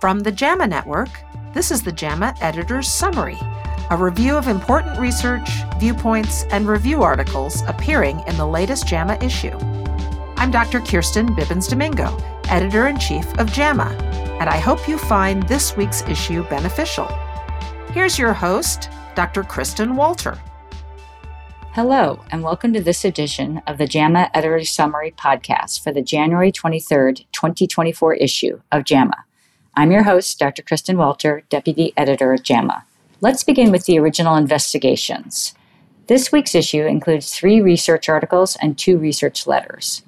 From the JAMA Network, this is the JAMA Editor's Summary, a review of important research, viewpoints, and review articles appearing in the latest JAMA issue. I'm Dr. Kirsten Bibbins Domingo, Editor in Chief of JAMA, and I hope you find this week's issue beneficial. Here's your host, Dr. Kristin Walter. Hello, and welcome to this edition of the JAMA Editor's Summary podcast for the January 23rd, 2024 issue of JAMA. I'm your host, Dr. Kristin Walter, Deputy Editor at JAMA. Let's begin with the original investigations. This week's issue includes three research articles and two research letters.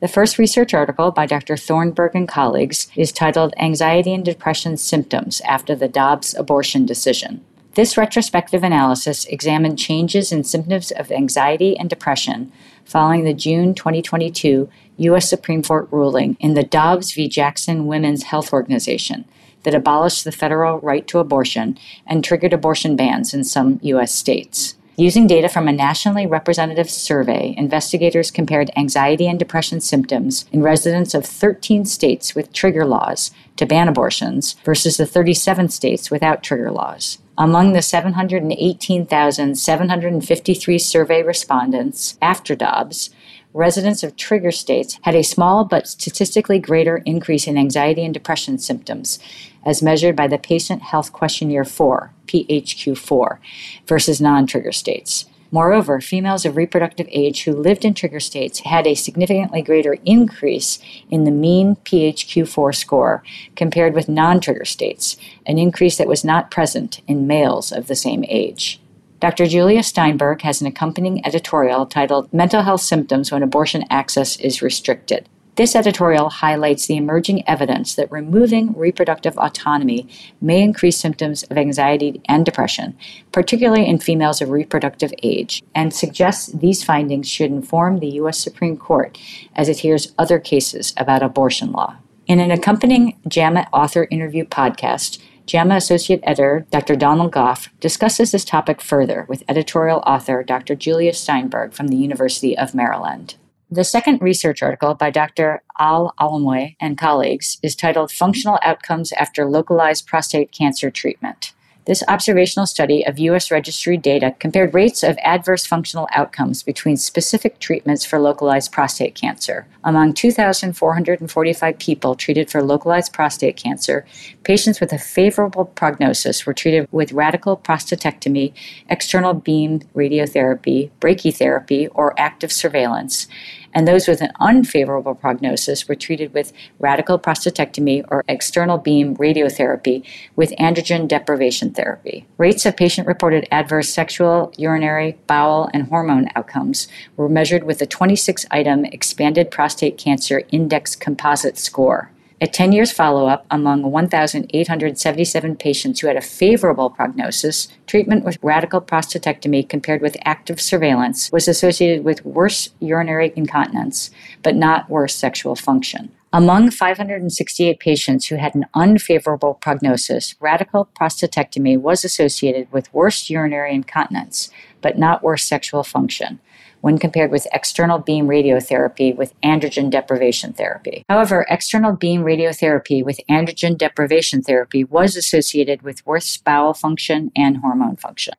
The first research article by Dr. Thornburg and colleagues is titled Anxiety and Depression Symptoms After the Dobbs Abortion Decision. This retrospective analysis examined changes in symptoms of anxiety and depression following the June 2022 U.S. Supreme Court ruling in the Dobbs v. Jackson Women's Health Organization that abolished the federal right to abortion and triggered abortion bans in some U.S. states. Using data from a nationally representative survey, investigators compared anxiety and depression symptoms in residents of 13 states with trigger laws to ban abortions versus the 37 states without trigger laws. Among the 718,753 survey respondents after Dobbs, residents of trigger states had a small but statistically greater increase in anxiety and depression symptoms, as measured by the Patient Health Questionnaire 4, PHQ 4, versus non trigger states. Moreover, females of reproductive age who lived in trigger states had a significantly greater increase in the mean PHQ-4 score compared with non-trigger states, an increase that was not present in males of the same age. Dr. Julia Steinberg has an accompanying editorial titled Mental Health Symptoms When Abortion Access is Restricted. This editorial highlights the emerging evidence that removing reproductive autonomy may increase symptoms of anxiety and depression, particularly in females of reproductive age, and suggests these findings should inform the U.S. Supreme Court as it hears other cases about abortion law. In an accompanying JAMA author interview podcast, JAMA Associate Editor Dr. Donald Goff discusses this topic further with editorial author Dr. Julia Steinberg from the University of Maryland. The second research article by Dr. Al Awamlh and colleagues is titled Functional Outcomes After Localized Prostate Cancer Treatment. This observational study of U.S. registry data compared rates of adverse functional outcomes between specific treatments for localized prostate cancer. Among 2,445 people treated for localized prostate cancer, patients with a favorable prognosis were treated with radical prostatectomy, external beam radiotherapy, brachytherapy, or active surveillance, and those with an unfavorable prognosis were treated with radical prostatectomy or external beam radiotherapy with androgen deprivation therapy. Rates of patient reported adverse sexual, urinary, bowel, and hormone outcomes were measured with a 26 item expanded prostate cancer index composite score. At 10 years follow up, among 1,877 patients who had a favorable prognosis, treatment with radical prostatectomy compared with active surveillance was associated with worse urinary incontinence, but not worse sexual function. Among 568 patients who had an unfavorable prognosis, radical prostatectomy was associated with worse urinary incontinence, but not worse sexual function when compared with external beam radiotherapy with androgen deprivation therapy. However, external beam radiotherapy with androgen deprivation therapy was associated with worse bowel function and hormone function.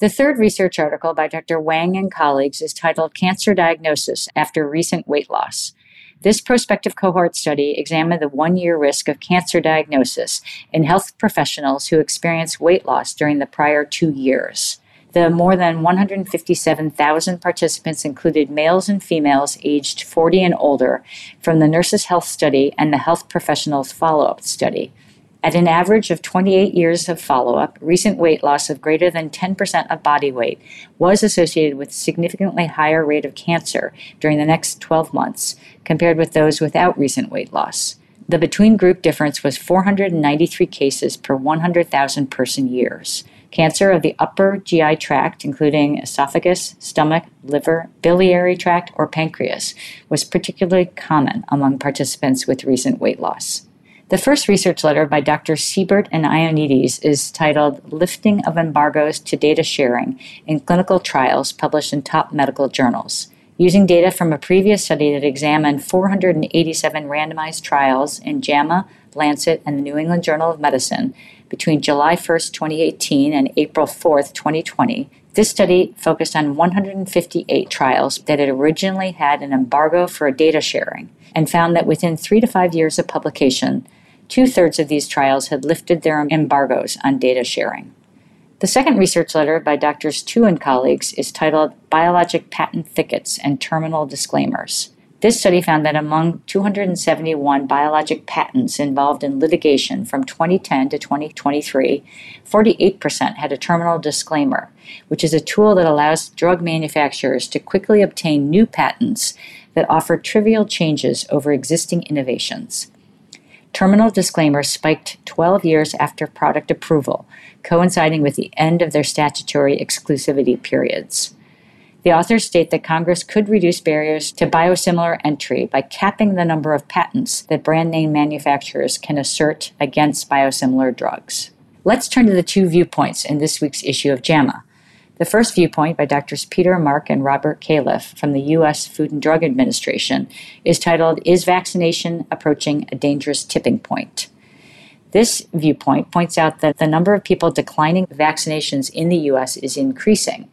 The third research article by Dr. Wang and colleagues is titled Cancer Diagnosis After Recent Weight Loss. This prospective cohort study examined the one year risk of cancer diagnosis in health professionals who experienced weight loss during the prior two years. The more than 157,000 participants included males and females aged 40 and older from the Nurses' Health Study and the Health Professionals Follow Up Study. At an average of 28 years of follow up, recent weight loss of greater than 10% of body weight was associated with significantly higher rate of cancer during the next 12 months compared with those without recent weight loss. The between group difference was 493 cases per 100,000 person years. Cancer of the upper GI tract, including esophagus, stomach, liver, biliary tract, or pancreas, was particularly common among participants with recent weight loss. The first research letter by Dr. Siebert and Ioannidis is titled Lifting of Embargoes to Data Sharing in Clinical Trials, published in top medical journals. Using data from a previous study that examined 487 randomized trials in JAMA, Lancet, and the New England Journal of Medicine between July 1, 2018 and April 4, 2020, this study focused on 158 trials that had originally had an embargo for data sharing and found that within three to five years of publication, two thirds of these trials had lifted their embargoes on data sharing. The second research letter by Drs. Tu and colleagues is titled Biologic Patent Thickets and Terminal Disclaimers. This study found that among 271 biologic patents involved in litigation from 2010 to 2023, 48% had a terminal disclaimer, which is a tool that allows drug manufacturers to quickly obtain new patents that offer trivial changes over existing innovations. Terminal disclaimers spiked 12 years after product approval, coinciding with the end of their statutory exclusivity periods. The authors state that Congress could reduce barriers to biosimilar entry by capping the number of patents that brand name manufacturers can assert against biosimilar drugs. Let's turn to the two viewpoints in this week's issue of JAMA. The first viewpoint by Drs. Peter Mark and Robert Califf from the U.S. Food and Drug Administration is titled Is Vaccination Approaching a Dangerous Tipping Point? This viewpoint points out that the number of people declining vaccinations in the U.S. is increasing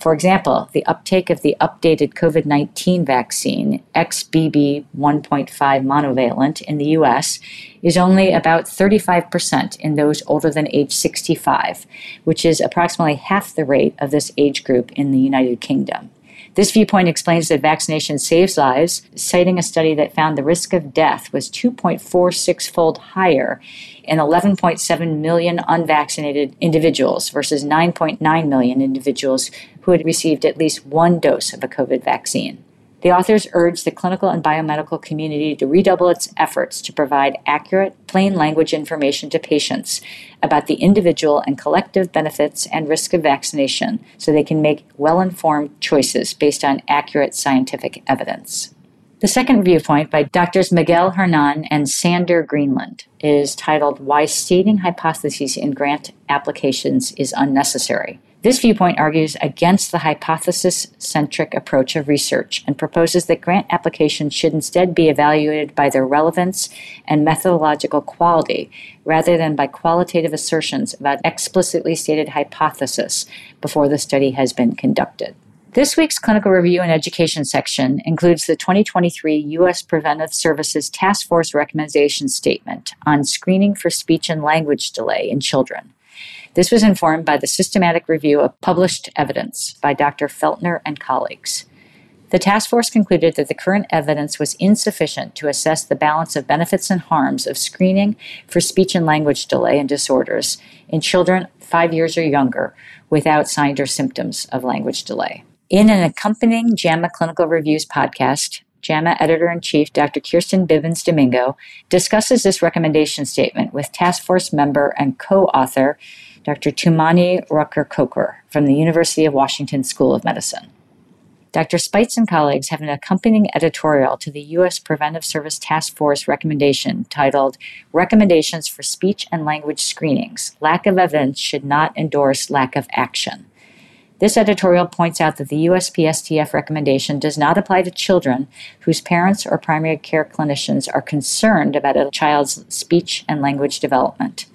for example, the uptake of the updated COVID 19 vaccine, XBB 1.5 monovalent, in the US is only about 35% in those older than age 65, which is approximately half the rate of this age group in the United Kingdom. This viewpoint explains that vaccination saves lives, citing a study that found the risk of death was 2.46 fold higher in 11.7 million unvaccinated individuals versus 9.9 million individuals who had received at least one dose of a COVID vaccine. The authors urge the clinical and biomedical community to redouble its efforts to provide accurate, plain language information to patients about the individual and collective benefits and risk of vaccination so they can make well informed choices based on accurate scientific evidence. The second viewpoint by Drs. Miguel Hernan and Sander Greenland is titled Why Stating Hypotheses in Grant Applications is Unnecessary. This viewpoint argues against the hypothesis centric approach of research and proposes that grant applications should instead be evaluated by their relevance and methodological quality rather than by qualitative assertions about explicitly stated hypothesis before the study has been conducted. This week's clinical review and education section includes the 2023 U.S. Preventive Services Task Force recommendation statement on screening for speech and language delay in children. This was informed by the systematic review of published evidence by Dr. Feltner and colleagues. The task force concluded that the current evidence was insufficient to assess the balance of benefits and harms of screening for speech and language delay and disorders in children five years or younger without signs or symptoms of language delay. In an accompanying JAMA Clinical Reviews podcast, JAMA editor in chief Dr. Kirsten Bibbins Domingo discusses this recommendation statement with task force member and co author Dr. Tumaini Rucker Coker from the University of Washington School of Medicine. Dr. Speights and colleagues have an accompanying editorial to the U.S. Preventive Service Task Force recommendation titled Recommendations for Speech and Language Screenings Lack of Evidence Should Not Endorse Lack of Action. This editorial points out that the USPSTF recommendation does not apply to children whose parents or primary care clinicians are concerned about a child's speech and language development.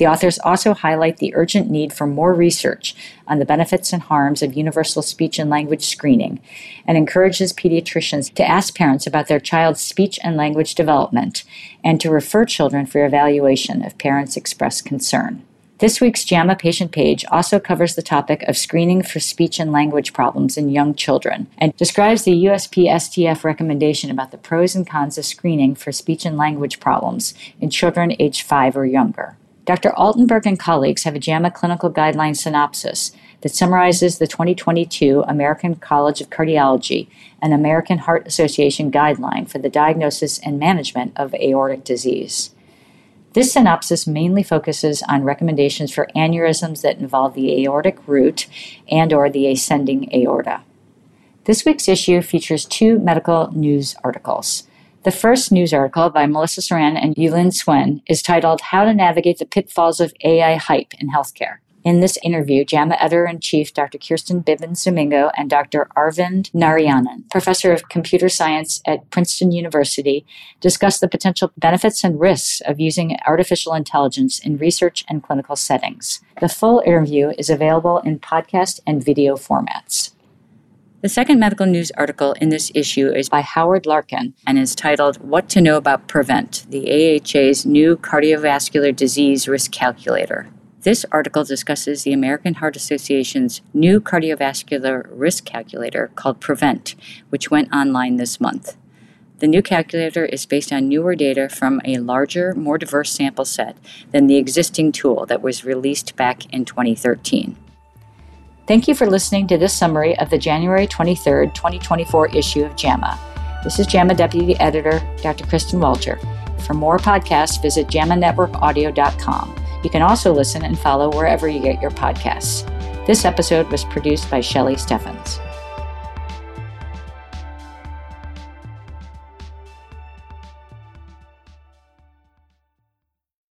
The authors also highlight the urgent need for more research on the benefits and harms of universal speech and language screening and encourages pediatricians to ask parents about their child's speech and language development and to refer children for evaluation if parents express concern. This week's JAMA patient page also covers the topic of screening for speech and language problems in young children and describes the USPSTF recommendation about the pros and cons of screening for speech and language problems in children aged 5 or younger. Dr. Altenberg and colleagues have a JAMA clinical guideline synopsis that summarizes the 2022 American College of Cardiology and American Heart Association guideline for the diagnosis and management of aortic disease. This synopsis mainly focuses on recommendations for aneurysms that involve the aortic root and or the ascending aorta. This week's issue features two medical news articles. The first news article by Melissa Suran and Yulin Hswen is titled How to Navigate the Pitfalls of AI Hype in Healthcare. In this interview, JAMA editor in chief Dr. Kirsten Bibbins Domingo and Dr. Arvind Narayanan, professor of computer science at Princeton University, discuss the potential benefits and risks of using artificial intelligence in research and clinical settings. The full interview is available in podcast and video formats. The second medical news article in this issue is by Howard Larkin and is titled What to Know About Prevent, the AHA's new cardiovascular disease risk calculator. This article discusses the American Heart Association's new cardiovascular risk calculator called Prevent, which went online this month. The new calculator is based on newer data from a larger, more diverse sample set than the existing tool that was released back in 2013. Thank you for listening to this summary of the January 23, 2024 issue of JAMA. This is JAMA Deputy Editor Dr. Kristin Walter. For more podcasts, visit jamanetworkaudio.com. You can also listen and follow wherever you get your podcasts. This episode was produced by Shelley Steffens.